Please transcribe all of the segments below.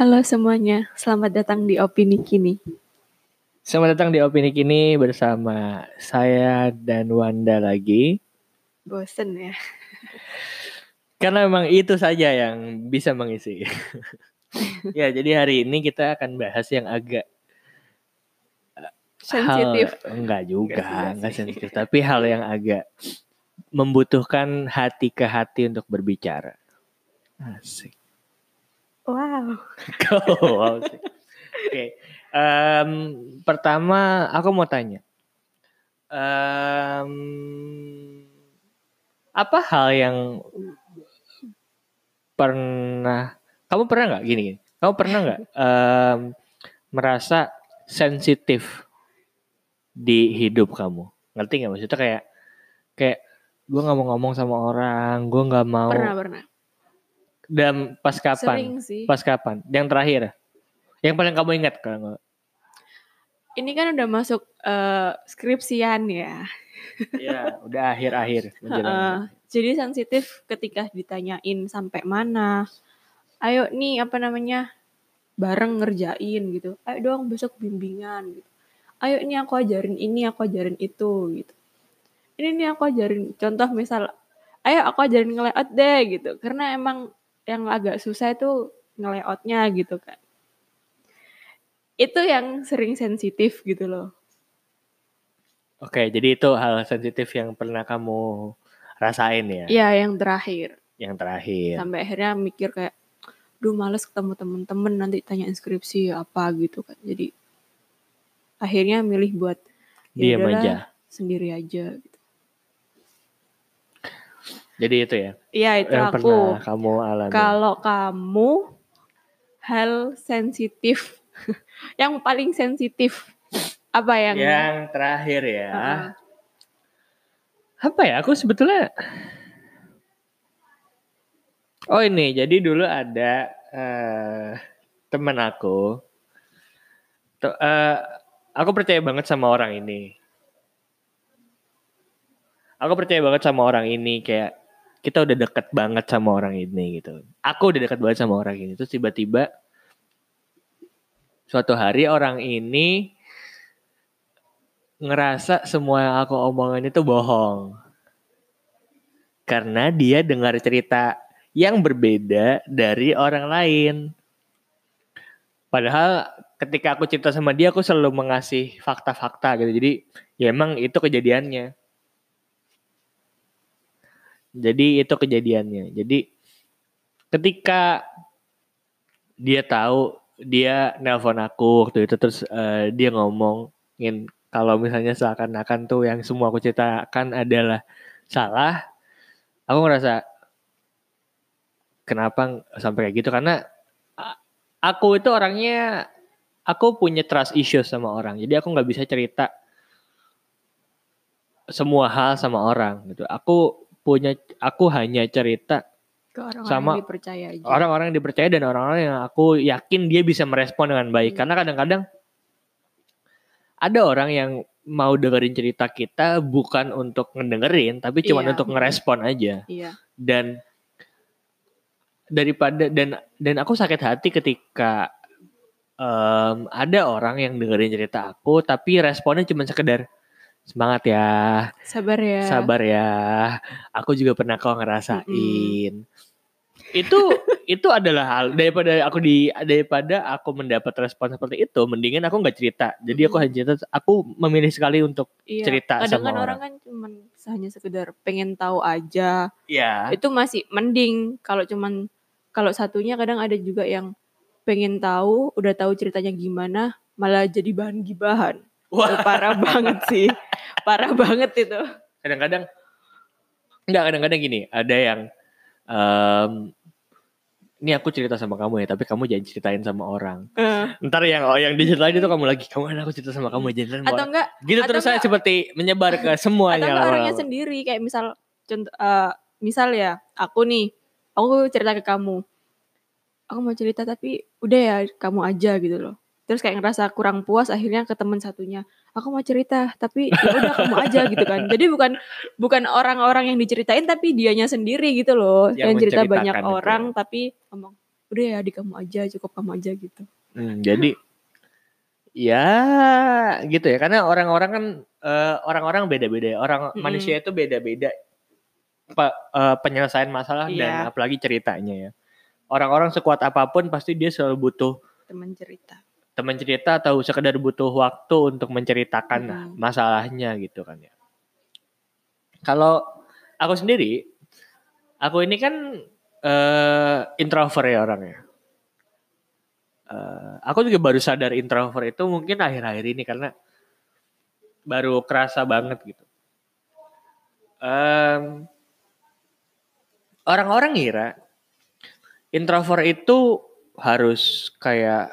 Halo semuanya, selamat datang di Opini Kini. Selamat datang di Opini Kini bersama saya dan Wanda lagi. Bosen ya. Karena memang itu saja yang bisa mengisi. ya, jadi hari ini kita akan bahas yang agak Sensitif. Hal, enggak juga, Enggak sensitif, tapi hal yang agak membutuhkan hati ke hati untuk berbicara. Asik. Wow. wow sih. Oke. Em, pertama aku mau tanya. Em, apa hal yang pernah kamu pernah nggak gini, gini? Kamu pernah nggak em, merasa sensitif di hidup kamu? Ngerti nggak maksudnya kayak kayak gue nggak mau ngomong sama orang, gue nggak mau. Pernah, pernah. Dan pas kapan? Sering sih. Pas kapan? Yang terakhir? Yang paling kamu ingat kalau nggak? Ini kan udah masuk eh, skripsian ya. Iya, udah akhir-akhir. Heeh. jadi sensitif ketika ditanyain sampai mana. Ayo nih apa namanya bareng ngerjain gitu. Ayo dong besok bimbingan gitu. Ayo nih aku ajarin ini, aku ajarin itu gitu. Ini nih aku ajarin contoh misal ayo aku ajarin nge-layout deh gitu. Karena emang yang agak susah itu nge-layoutnya gitu kan. Itu yang sering sensitif gitu loh. Oke, jadi itu hal sensitif yang pernah kamu rasain ya? Iya yang terakhir. Yang terakhir. sampai akhirnya mikir kayak duh males ketemu temen-temen nanti tanya inskripsi apa gitu kan jadi akhirnya milih buat ya Diam aja. sendiri aja gitu. Jadi itu ya Iya itu yang aku pernah kamu alami. kalau kamu hal sensitif yang paling sensitif apa yang Yang terakhir ya. Heeh. Apa ya? Aku sebetulnya Oh ini, jadi dulu ada eh teman aku. Tuh, eh, aku percaya banget sama orang ini. Aku percaya banget sama orang ini kayak kita udah deket banget sama orang ini gitu. Aku udah deket banget sama orang ini. Terus tiba-tiba suatu hari orang ini ngerasa semua yang aku omongin itu bohong. Karena dia dengar cerita yang berbeda dari orang lain. Padahal ketika aku cerita sama dia aku selalu mengasih fakta-fakta gitu. Jadi ya emang itu kejadiannya. Jadi itu kejadiannya. Jadi ketika dia tahu dia nelpon aku waktu itu terus eh, dia ngomongin kalau misalnya seakan-akan tuh yang semua aku ceritakan adalah salah, aku ngerasa kenapa sampai kayak gitu? Karena aku itu orangnya aku punya trust issues sama orang. Jadi aku nggak bisa cerita semua hal sama orang gitu. Aku punya aku hanya cerita ke Sama yang dipercaya aja orang-orang yang dipercaya dan orang-orang yang aku yakin dia bisa merespon dengan baik Hmm. karena kadang-kadang ada orang yang mau dengerin cerita kita bukan untuk ngedengerin tapi cuma Iya. untuk ngerespon aja iya dan daripada dan dan aku sakit hati ketika em, ada orang yang dengerin cerita aku tapi responnya cuma sekedar semangat ya. Sabar ya. Sabar ya. Aku juga pernah kok ngerasain. Itu itu adalah hal daripada aku di daripada aku mendapat respon seperti itu mendingan aku nggak cerita. Jadi aku Mm. hanya cerita aku memilih sekali untuk Iya. cerita kadang sama kan orang. orang. kan cuman hanya sekedar pengen tahu aja. Ya itu masih mending kalau cuman kalau satunya kadang ada juga yang pengen tahu udah tahu ceritanya gimana malah jadi bahan gibahan Wah. Parah banget sih parah banget itu kadang-kadang enggak kadang-kadang gini ada yang em, ini aku cerita sama kamu ya tapi kamu jangan ceritain sama orang Eh, ntar yang oh yang diceritain itu kamu lagi kamu aku cerita sama kamu jangan atau orang." enggak gitu atau terus saya seperti menyebar ke atau semuanya enggak orangnya lama-lama. sendiri kayak misal contoh eh, misal ya aku nih aku cerita ke kamu aku mau cerita tapi udah ya kamu aja gitu loh terus kayak ngerasa kurang puas akhirnya ke teman satunya. Aku mau cerita tapi ya udah kamu aja gitu kan. Jadi bukan bukan orang-orang yang diceritain tapi dianya sendiri gitu loh. Yang yang, cerita banyak orang tapi ngomong udah ya di kamu aja cukup kamu aja gitu. Hmm, jadi ya gitu ya karena orang-orang kan eh, orang-orang beda-beda ya. orang Mm-mm. manusia itu beda-beda pe- eh, penyelesaian masalah dan Iya. apalagi ceritanya ya. Orang-orang sekuat apa pun pasti dia selalu butuh teman cerita teman cerita atau sekedar butuh waktu untuk menceritakan Mm-mm. masalahnya gitu kan ya kalau aku sendiri aku ini kan eh introvert ya orangnya Eh, aku juga baru sadar introvert itu mungkin akhir-akhir ini karena baru kerasa banget gitu. Em, Orang-orang ngira introvert itu harus kayak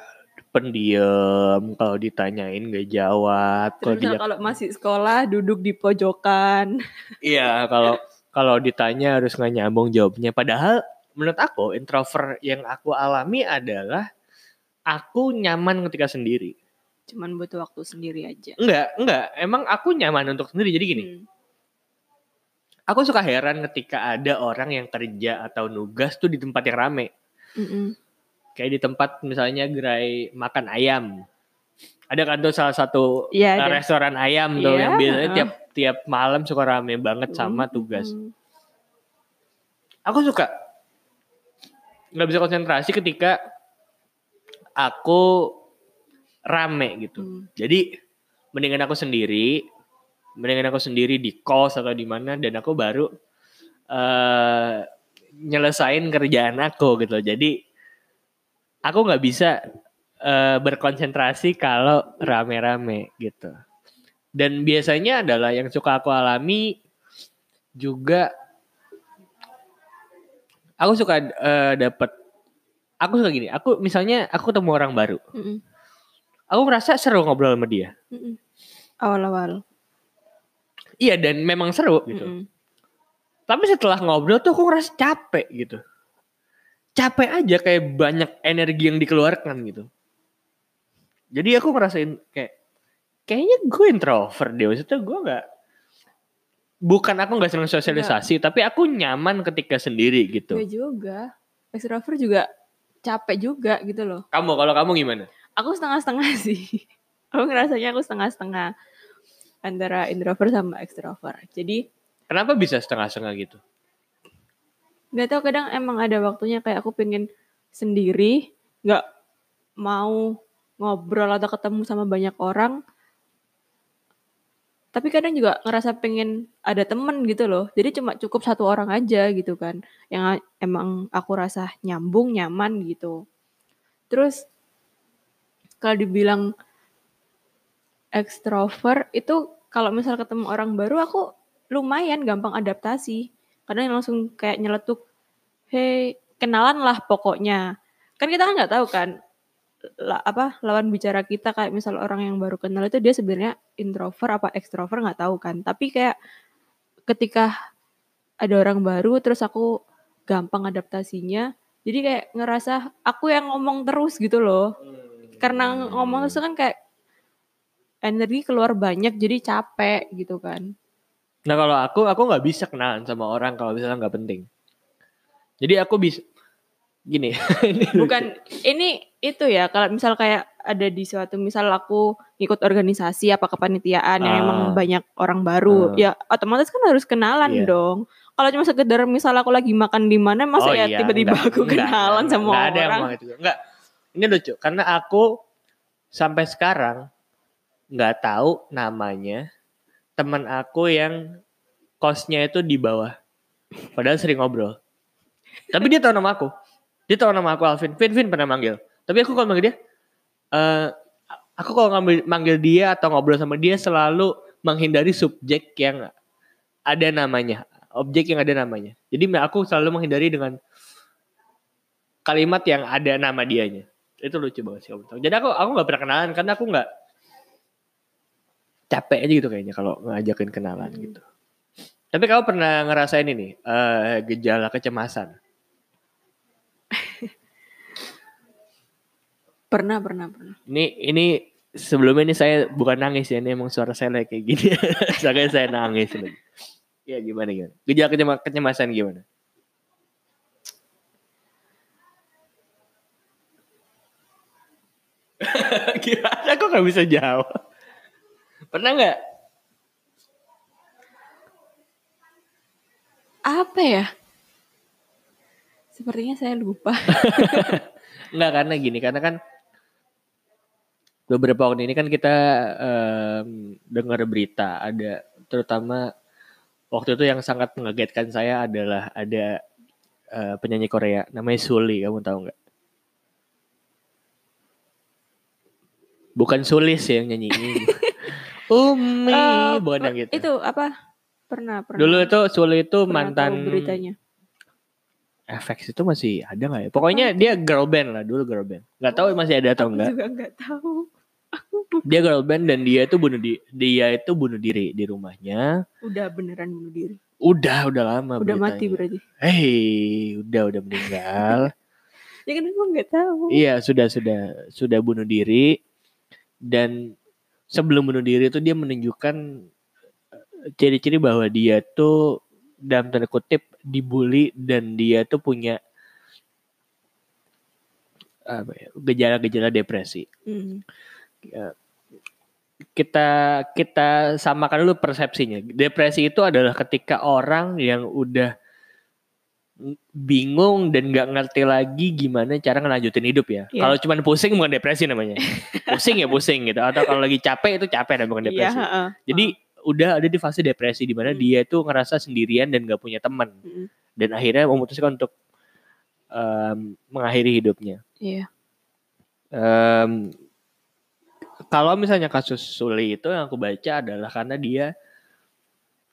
pendiam kalau ditanyain gak jawab kalau dia kalau masih sekolah duduk di pojokan. Iya kalau kalau ditanya harus nggak nyambung jawabnya. Padahal menurut aku introvert yang aku alami adalah aku nyaman ketika sendiri. Cuman butuh waktu sendiri aja. Enggak enggak emang aku nyaman untuk sendiri. Jadi gini Hmm. aku suka heran ketika ada orang yang kerja atau nugas tuh di tempat yang rame. Mm-mm. Kayak di tempat misalnya gerai makan ayam ada kan tuh salah satu eh, ada. restoran ayam tuh Iya, yang biasanya tiap tiap malam suka rame banget sama tugas Mm. aku suka nggak bisa konsentrasi ketika aku rame gitu Hmm. jadi mendingan aku sendiri mendingan aku sendiri di kos atau di mana dan aku baru eh nyelesain kerjaan aku gitu jadi aku nggak bisa eh, berkonsentrasi kalau rame-rame gitu dan biasanya adalah yang suka aku alami juga aku suka eh, dapat aku suka gini aku misalnya aku ketemu orang baru Mm-mm. aku merasa seru ngobrol sama dia Mm-mm. awal-awal iya dan memang seru gitu Mm-mm. tapi setelah ngobrol tuh aku ngerasa capek gitu capek aja kayak banyak energi yang dikeluarkan gitu. Jadi aku ngerasain kayak kayaknya gue introvert deh. Maksudnya gue nggak bukan aku nggak senang sosialisasi tapi aku nyaman ketika sendiri gitu. Gue juga. Extrovert juga capek juga gitu loh. Kamu kalau kamu gimana? Aku setengah-setengah sih. Aku ngerasanya aku setengah-setengah antara introvert sama extrovert. Jadi kenapa bisa setengah-setengah gitu nggak tahu kadang emang ada waktunya kayak aku pengen sendiri nggak mau ngobrol atau ketemu sama banyak orang. Tapi kadang juga ngerasa pengen ada temen gitu loh. Jadi cuma cukup satu orang aja gitu kan. Yang emang aku rasa nyambung nyaman gitu. Terus kalau dibilang extrovert itu kalau misal ketemu orang baru aku lumayan gampang adaptasi kadang langsung kayak nyeletuk hey kenalan lah pokoknya. Kan kita kan nggak tahu kan la- apa lawan bicara kita kayak misal orang yang baru kenal itu dia sebenarnya introvert apa extrovert nggak tahu kan. Tapi kayak ketika ada orang baru terus aku gampang adaptasinya jadi kayak ngerasa aku yang ngomong terus gitu loh. Karena ngomong terus kan kayak energi keluar banyak jadi capek gitu kan Nah kalau aku, aku nggak bisa kenalan sama orang kalau misalnya nggak penting. Jadi aku bisa gini. ini bukan ini itu ya kalau misal kayak ada di suatu misal aku ngikut organisasi apa kepanitiaan yang Ah. emang banyak orang baru Ah. ya otomatis kan harus kenalan Iya. dong kalau cuma sekedar misal aku lagi makan di mana masa Oh ya iya, tiba-tiba enggak, aku enggak, kenalan enggak, sama enggak ada yang orang ngomong itu. Enggak. Ini lucu karena aku sampai sekarang nggak tahu namanya teman aku yang kosnya itu di bawah. Padahal sering ngobrol. Tapi dia tahu nama aku. Dia tahu nama aku Alvin. Vin, Vin pernah manggil. Tapi aku kalau manggil dia, eh aku kalau ngambil manggil dia atau ngobrol sama dia selalu menghindari subjek yang ada namanya, objek yang ada namanya. Jadi aku selalu menghindari dengan kalimat yang ada nama dianya. Itu lucu banget sih. Jadi aku aku nggak pernah kenalan karena aku nggak capek aja gitu kayaknya kalau ngajakin kenalan hmm. gitu. Tapi kamu pernah ngerasain ini uh, gejala kecemasan? pernah, pernah, pernah. Ini ini sebelumnya ini saya bukan nangis ya, ini emang suara saya kayak gini. Saya nangis lagi. Ya gimana gimana? Gejala kecema kecemasan gimana? gimana? Aku gak bisa jawab. Pernah nggak? Apa ya? Sepertinya saya lupa. Nggak karena gini, karena kan beberapa waktu ini kan kita em, dengar berita ada terutama waktu itu yang sangat mengagetkan saya adalah ada eh, penyanyi Korea namanya Suli, kamu tahu nggak? Bukan Sulis ya yang nyanyi ini. Umi, Eh, bukan yang gitu. Itu apa? Pernah, pernah. Dulu itu Suli itu pernah mantan beritanya. FX itu masih ada nggak ya? Pokoknya dia girl band lah dulu girl band. Nggak tahu masih ada atau Aku enggak. juga nggak tahu. Dia girl band dan dia itu bunuh di dia itu bunuh diri di rumahnya. Udah beneran bunuh diri. Udah udah lama. Udah mati beritanya. berarti. Hei, udah udah meninggal. Ya kan emang nggak tahu. iya sudah sudah sudah bunuh diri dan sebelum bunuh diri itu dia menunjukkan eh, ciri-ciri bahwa dia tuh dalam tanda kutip dibully dan dia tuh punya apa ya, gejala-gejala depresi. Hmm. kita kita samakan dulu persepsinya. Depresi itu adalah ketika orang yang udah bingung dan nggak ngerti lagi gimana cara ngelanjutin hidup ya. Iya. Kalau cuma pusing bukan depresi namanya. pusing ya pusing gitu. Atau kalau lagi capek itu capek dan bukan Iya, depresi. heeh. Jadi udah ada di fase depresi di mana Hmm. dia tuh ngerasa sendirian dan nggak punya teman Mm-mm. dan akhirnya memutuskan untuk em, mengakhiri hidupnya. Iya. Em, kalau misalnya kasus Suli itu yang aku baca adalah karena dia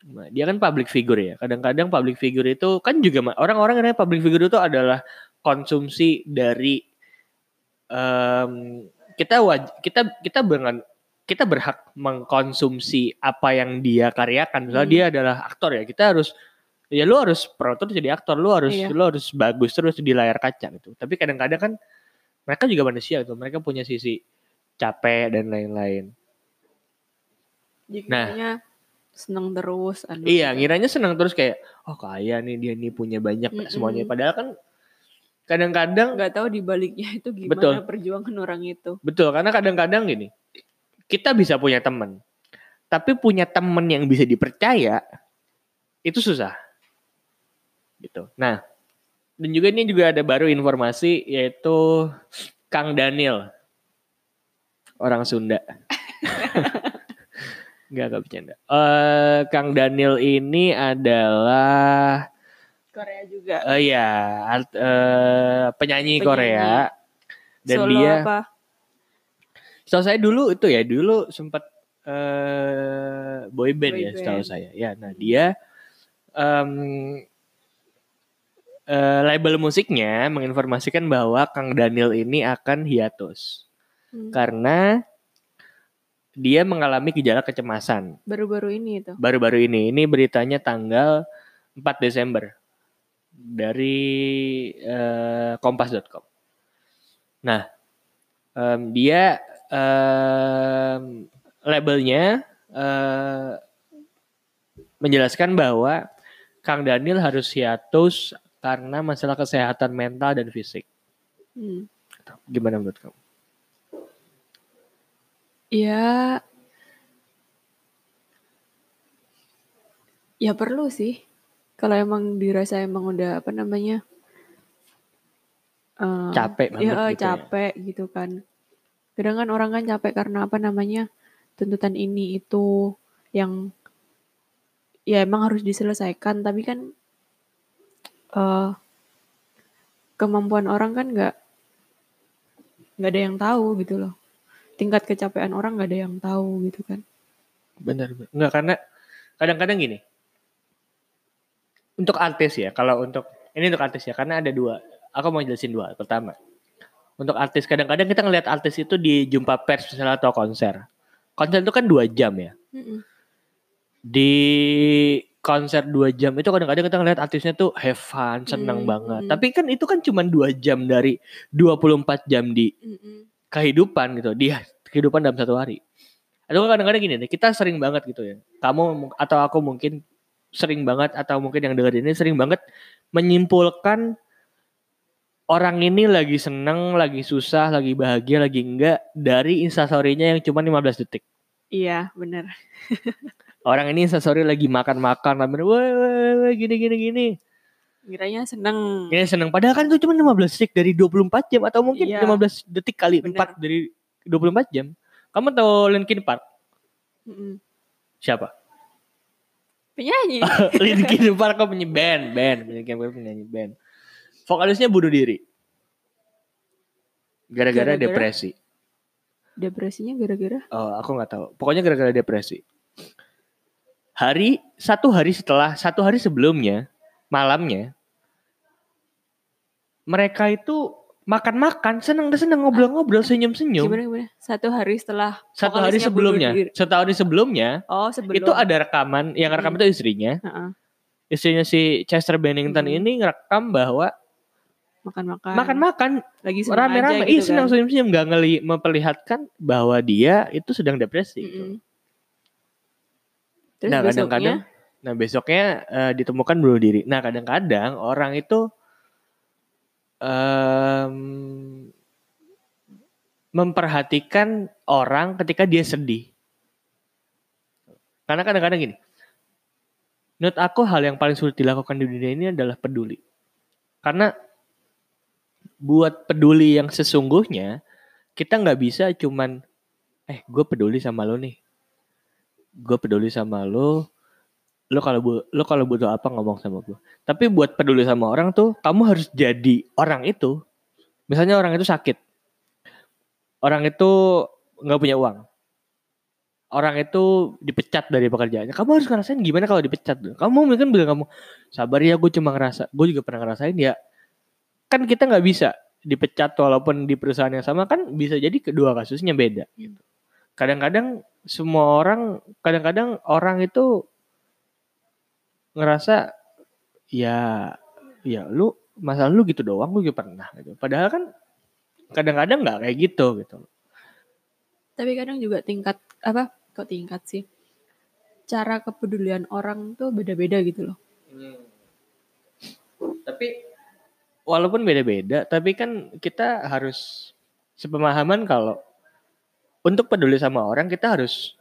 dia kan public figure ya. Kadang-kadang public figure itu kan juga orang-orang yang public figure itu adalah konsumsi dari em, kita waj kita kita dengan kita berhak mengkonsumsi apa yang dia karyakan. Misalnya Hmm. dia adalah aktor ya, kita harus ya lu harus terus jadi aktor, lu harus Iya. lu harus bagus terus di layar kaca gitu. Tapi kadang-kadang kan mereka juga manusia gitu, mereka punya sisi capek dan lain-lain. Nah. kayaknya seneng terus. Aduh, Iya, gitu. ngiranya senang terus kayak oh kaya nih dia nih punya banyak Mm-mm. semuanya. Padahal kan kadang-kadang nggak tahu di baliknya itu gimana Betul. perjuangan orang itu. betul karena kadang-kadang gini kita bisa punya teman, tapi punya teman yang bisa dipercaya itu susah. Gitu. Nah, dan juga ini juga ada baru informasi yaitu Kang Daniel orang Sunda. Enggak, enggak bercanda. Eh Kang Daniel ini adalah Korea juga. eh ya art- eh, penyanyi, Penyanyi. Korea dan Solo dia apa? setahu saya dulu itu ya dulu sempat eh boy band Boy ya setahu band. saya. Ya, nah dia em, eh, label musiknya menginformasikan bahwa Kang Daniel ini akan hiatus Hmm. karena dia mengalami gejala kecemasan Baru-baru ini itu. baru-baru ini. Ini beritanya tanggal 4 Desember dari eh, kompas.com. Nah, em, dia em, labelnya eh, menjelaskan bahwa Kang Daniel harus hiatus karena masalah kesehatan mental dan fisik. Hmm. Gimana menurut kamu? Ya, ya perlu sih. Kalau emang dirasa emang udah apa namanya eh, Capek banget ya, eh, gitu ya. capek gitu kan. Kadang kan orang kan capek karena apa namanya tuntutan ini itu yang ya emang harus diselesaikan. Tapi kan eh kemampuan orang kan nggak nggak ada yang tahu gitu loh. Tingkat kecapean orang nggak ada yang tahu gitu kan. Benar. Enggak karena kadang-kadang gini. Untuk artis ya, kalau untuk ini untuk artis ya, karena ada dua. Aku mau jelasin dua. Pertama, untuk artis kadang-kadang kita ngelihat artis itu di jumpa pers misalnya atau konser. Konser itu kan dua jam ya. Mm-mm. Di konser dua jam itu kadang-kadang kita ngelihat artisnya tuh have fun, seneng Hmm, banget. Tapi kan itu kan cuma dua jam dari 24 jam di Mm-mm. Kehidupan gitu dia kehidupan dalam satu hari atau kadang-kadang gini nih kita sering banget gitu ya kamu mu- atau aku mungkin sering banget atau mungkin yang dengar ini sering banget menyimpulkan orang ini lagi seneng, lagi susah, lagi bahagia, lagi enggak dari instastorynya yang cuma 15 detik. Iya, bener. Orang ini instastory lagi makan-makan, wah, wah, wah, gini gini gini. Kiranya seneng. Ya seneng. Padahal kan itu cuma 15 detik dari 24 jam atau mungkin Iya. 15 detik kali Bener. 4 dari 24 jam. Kamu tahu Linkin Park? Mm-mm. Siapa? Penyanyi. Linkin Park kok penyanyi band, band, Linkin Park penyanyi band. Vokalisnya bunuh diri. Gara-gara Gara-gara? depresi. Depresinya gara-gara? Oh, aku nggak tahu. Pokoknya gara-gara depresi. Hari satu hari setelah satu hari sebelumnya malamnya mereka itu makan-makan seneng seneng ngobrol-ngobrol senyum-senyum. Gimana gimana? Satu hari setelah Satu hari sebelumnya, satu hari sebelumnya Oh, sebelum. itu ada rekaman yang rekam Hmm. itu istrinya. Heeh. Istrinya si Chester Bennington Hmm. ini ngerekam bahwa makan-makan. makan-makan lagi rame-rame, aja ih gitu senang kan. senyum-senyum nggak ngeli memperlihatkan bahwa dia itu sedang depresi. gitu. Mm-mm. Terus Nah, kadang-kadang Nah besoknya eh, ditemukan bunuh diri. Nah kadang-kadang orang itu em, memperhatikan orang ketika dia sedih. Karena kadang-kadang gini. Menurut aku hal yang paling sulit dilakukan di dunia ini adalah peduli. Karena buat peduli yang sesungguhnya kita nggak bisa cuman eh gue peduli sama lo nih. Gue peduli sama lo, lo kalau bu- lo kalau butuh apa ngomong sama gue. Tapi buat peduli sama orang tuh kamu harus jadi orang itu. Misalnya orang itu sakit, orang itu nggak punya uang, orang itu dipecat dari pekerjaannya. Kamu harus ngerasain gimana kalau dipecat. Kamu mungkin bilang kamu sabar ya, gue cuma ngerasa, gue juga pernah ngerasain ya. Kan kita nggak bisa dipecat walaupun di perusahaan yang sama kan bisa jadi kedua kasusnya beda. gitu. Kadang-kadang semua orang, kadang-kadang orang itu ngerasa ya ya lu masalah lu gitu doang lu juga pernah gitu. Padahal kan kadang-kadang nggak kayak gitu gitu. tapi kadang juga tingkat apa? Kok tingkat sih? Cara kepedulian orang tuh beda-beda gitu loh. Tapi walaupun beda-beda, tapi kan kita harus sepemahaman kalau untuk peduli sama orang kita harus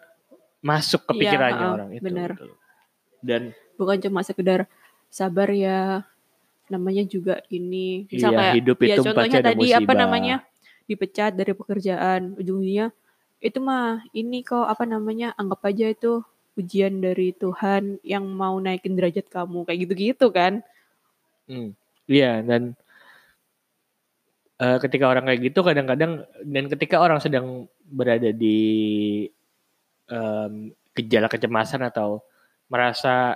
masuk ke Iya, pikirannya heeh, orang itu. benar. gitu. Dan Bukan cuma sekedar sabar ya. Namanya juga ini. Misal Iya, kayak hidup ya itu contohnya tadi apa namanya? Dipecat dari pekerjaan. Ujungnya itu mah ini kok apa namanya? Anggap aja itu ujian dari Tuhan yang mau naikin derajat kamu kayak gitu-gitu kan. Hmm, Iya dan eh, ketika orang kayak gitu kadang-kadang dan ketika orang sedang berada di em, gejala kecemasan atau merasa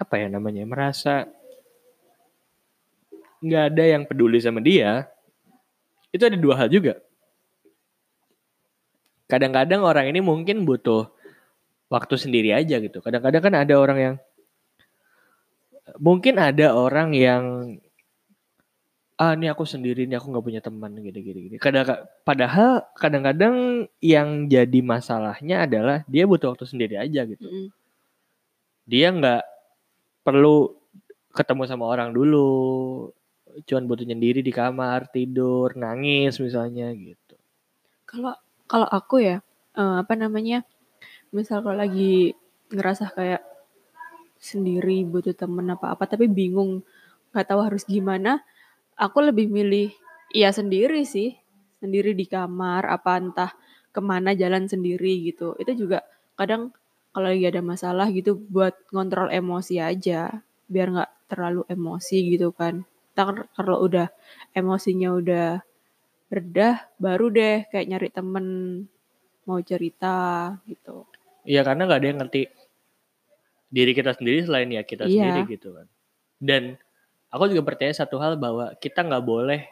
apa ya namanya merasa nggak ada yang peduli sama dia itu ada dua hal juga. Kadang-kadang orang ini mungkin butuh waktu sendiri aja gitu. Kadang-kadang kan ada orang yang mungkin ada orang yang ah ini aku sendiri ini aku nggak punya teman gitu gitu gitu kadang padahal kadang-kadang yang jadi masalahnya adalah dia butuh waktu sendiri aja gitu. Dia nggak perlu ketemu sama orang dulu cuman butuh nyendiri di kamar tidur nangis misalnya gitu Kalau kalau aku ya eh, apa namanya? Misal kalau lagi ngerasa kayak sendiri butuh temen apa-apa tapi bingung nggak tahu harus gimana, aku lebih milih ya sendiri sih, sendiri di kamar apa entah ke mana jalan sendiri gitu. Itu juga kadang kalau lagi ada masalah gitu buat ngontrol emosi aja biar nggak terlalu emosi gitu kan. Ntar kalau udah emosinya udah redah baru deh kayak nyari temen mau cerita gitu. Iya karena nggak ada yang ngerti diri kita sendiri selain ya kita Iya. sendiri gitu kan. Dan aku juga percaya satu hal bahwa kita nggak boleh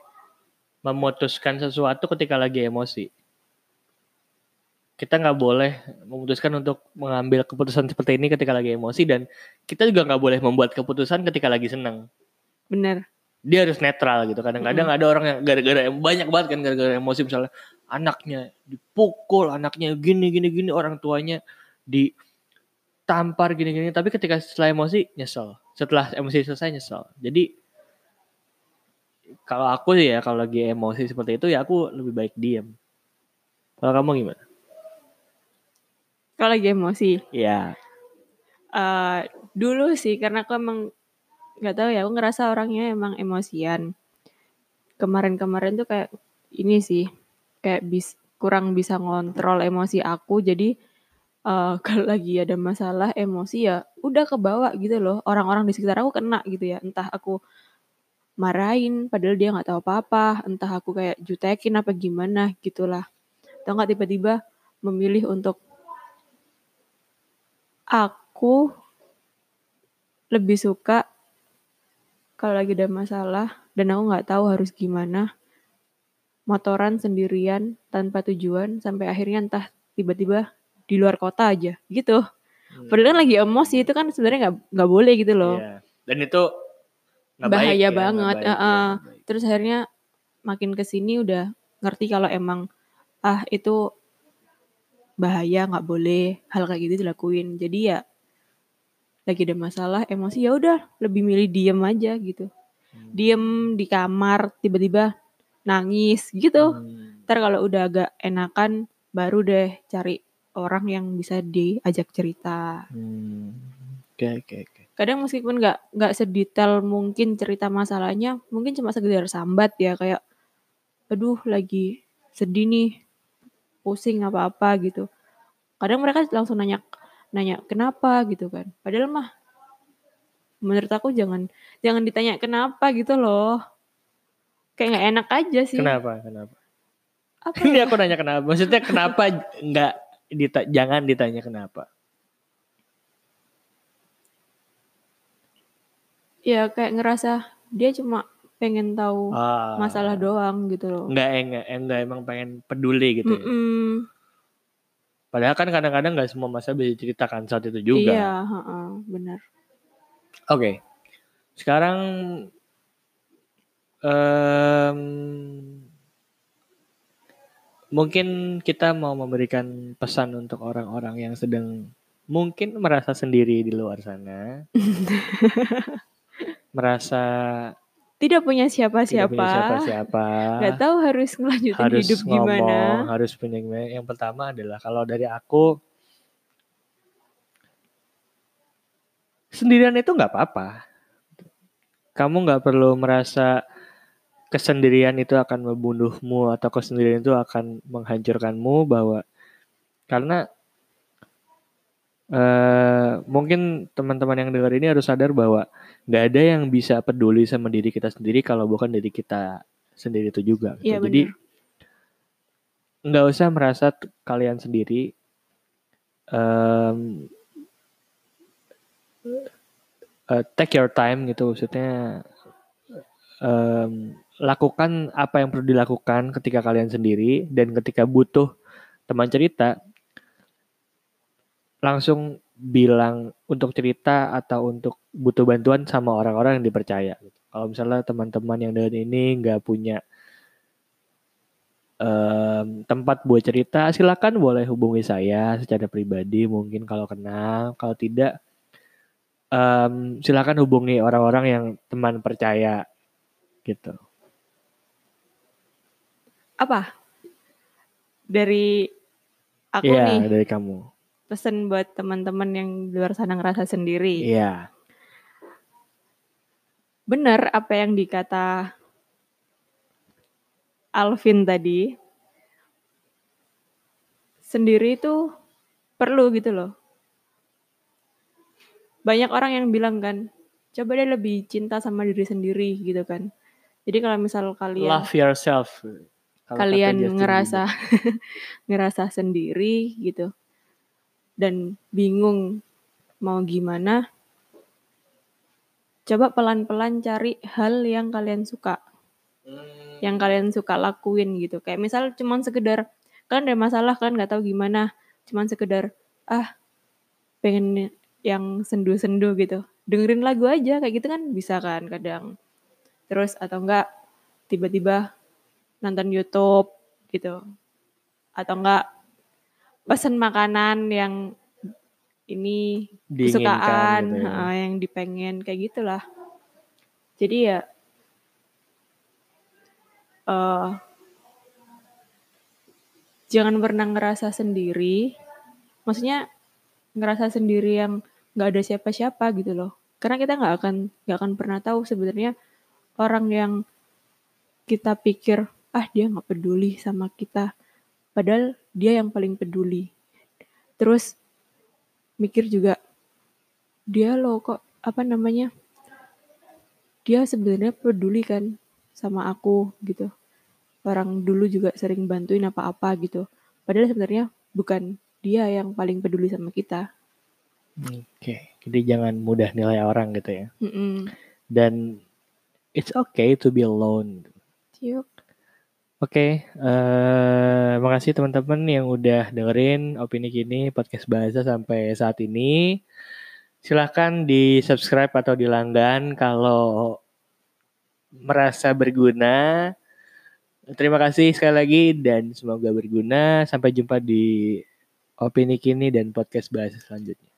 memutuskan sesuatu ketika lagi emosi. Kita nggak boleh memutuskan untuk mengambil keputusan seperti ini ketika lagi emosi dan kita juga nggak boleh membuat keputusan ketika lagi senang. Bener. Dia harus netral gitu. Kadang-kadang ada orang yang gara-gara banyak banget kan gara-gara emosi misalnya anaknya dipukul, anaknya gini gini gini, orang tuanya ditampar gini gini. Tapi ketika setelah emosi nyesel. Setelah emosi selesai nyesel. Jadi kalau aku sih ya kalau lagi emosi seperti itu ya aku lebih baik diam. Kalau kamu gimana? Kalau lagi emosi, Ya, eh dulu sih karena aku emang nggak tahu ya, aku ngerasa orangnya emang emosian. Kemarin-kemarin tuh kayak ini sih, kayak bis, kurang bisa ngontrol emosi aku. Jadi eh kalau lagi ada masalah emosi ya udah kebawa gitu loh. Orang-orang di sekitar aku kena gitu ya. Entah aku marahin padahal dia nggak tahu apa-apa. Entah aku kayak jutekin apa gimana gitulah. Atau nggak tiba-tiba memilih untuk aku lebih suka kalau lagi ada masalah dan aku nggak tahu harus gimana motoran sendirian tanpa tujuan sampai akhirnya entah tiba-tiba di luar kota aja gitu. Padahal kan lagi emosi itu kan sebenarnya nggak nggak boleh gitu loh. Iya. Dan itu baik Bahaya ya, nggak banget, baik, ya, heeh. nggak baik. Terus akhirnya makin ke sini udah ngerti kalau emang ah itu bahaya nggak boleh hal kayak gitu dilakuin. Jadi ya lagi ada masalah emosi ya udah lebih milih diem aja gitu. Hmm. Diem di kamar tiba-tiba nangis gitu. Hmm. Ntar kalau udah agak enakan baru deh cari orang yang bisa diajak cerita. Hmm. Oke oke oke. Kadang meskipun nggak nggak sedetail mungkin cerita masalahnya, mungkin cuma sekedar sambat ya kayak, aduh lagi sedih nih, pusing apa-apa gitu. Kadang mereka langsung nanya nanya kenapa gitu kan. Padahal mah menurut aku jangan jangan ditanya kenapa gitu loh. Kayak nggak enak aja sih. Kenapa? Kenapa? Apa Ini ya? aku nanya kenapa. Maksudnya kenapa nggak dita jangan ditanya kenapa? Ya kayak ngerasa dia cuma pengen tahu Ah, masalah doang gitu loh. Enggak, enggak, enggak emang pengen peduli gitu. ya. Mm-mm. Padahal kan kadang-kadang nggak semua masalah bisa diceritakan saat itu juga. Iya, heeh, benar. Oke. Sekarang em, mungkin kita mau memberikan pesan untuk orang-orang yang sedang mungkin merasa sendiri di luar sana. merasa Tidak punya siapa-siapa. siapa-siapa. Nggak tahu harus ngelanjutin harus hidup ngomong, gimana. harus punya gimana. Yang pertama adalah kalau dari aku sendirian itu nggak apa-apa. Kamu nggak perlu merasa kesendirian itu akan membunuhmu atau kesendirian itu akan menghancurkanmu bahwa karena eh mungkin teman-teman yang dengar ini harus sadar bahwa nggak ada yang bisa peduli sama diri kita sendiri kalau bukan diri kita sendiri itu juga. gitu. Iya, Jadi nggak usah merasa kalian sendiri. Em, eh, take your time gitu maksudnya em, lakukan apa yang perlu dilakukan ketika kalian sendiri dan ketika butuh teman cerita langsung bilang untuk cerita atau untuk butuh bantuan sama orang-orang yang dipercaya. gitu. Kalau misalnya teman-teman yang dengan ini nggak punya em, tempat buat cerita, silakan boleh hubungi saya secara pribadi mungkin kalau kenal. Kalau tidak, em, silakan hubungi orang-orang yang teman percaya gitu. Apa? Dari aku Iya nih dari kamu. Pesan buat teman-teman yang di luar sana ngerasa sendiri. Iya. Bener apa yang dikata Alvin tadi. Sendiri itu perlu gitu loh. Banyak orang yang bilang kan, coba deh lebih cinta sama diri sendiri gitu kan. Jadi kalau misal kalian Love yourself. Kalau kalian ngerasa ngerasa sendiri gitu dan bingung mau gimana coba pelan-pelan cari hal yang kalian suka. Yang kalian suka lakuin gitu. Kayak misal cuman sekedar kan ada masalah kan nggak tahu gimana. Cuman sekedar ah pengen yang sendu-sendu gitu. Dengerin lagu aja. Kayak gitu kan bisa kan kadang. Terus atau enggak tiba-tiba nonton YouTube gitu. Atau enggak pesen makanan yang ini Diinginkan kesukaan gitu ya. heeh, yang dipengen kayak gitulah jadi ya uh, jangan pernah ngerasa sendiri. Maksudnya ngerasa sendiri yang nggak ada siapa-siapa gitu loh. Karena kita nggak akan nggak akan pernah tahu sebenarnya orang yang kita pikir ah dia nggak peduli sama kita, padahal dia yang paling peduli. Terus mikir juga dia loh kok apa namanya dia sebenarnya peduli kan sama aku gitu orang dulu juga sering bantuin apa-apa gitu padahal sebenarnya bukan dia yang paling peduli sama kita oke jadi jangan mudah nilai orang gitu ya mm -mm. dan it's okay to be alone Yuk. Oke, okay, uh, eh, makasih teman-teman yang udah dengerin opini kini podcast bahasa sampai saat ini. Silahkan di subscribe atau dilanggan kalau merasa berguna. Terima kasih sekali lagi dan semoga berguna. Sampai jumpa di opini kini dan podcast bahasa selanjutnya.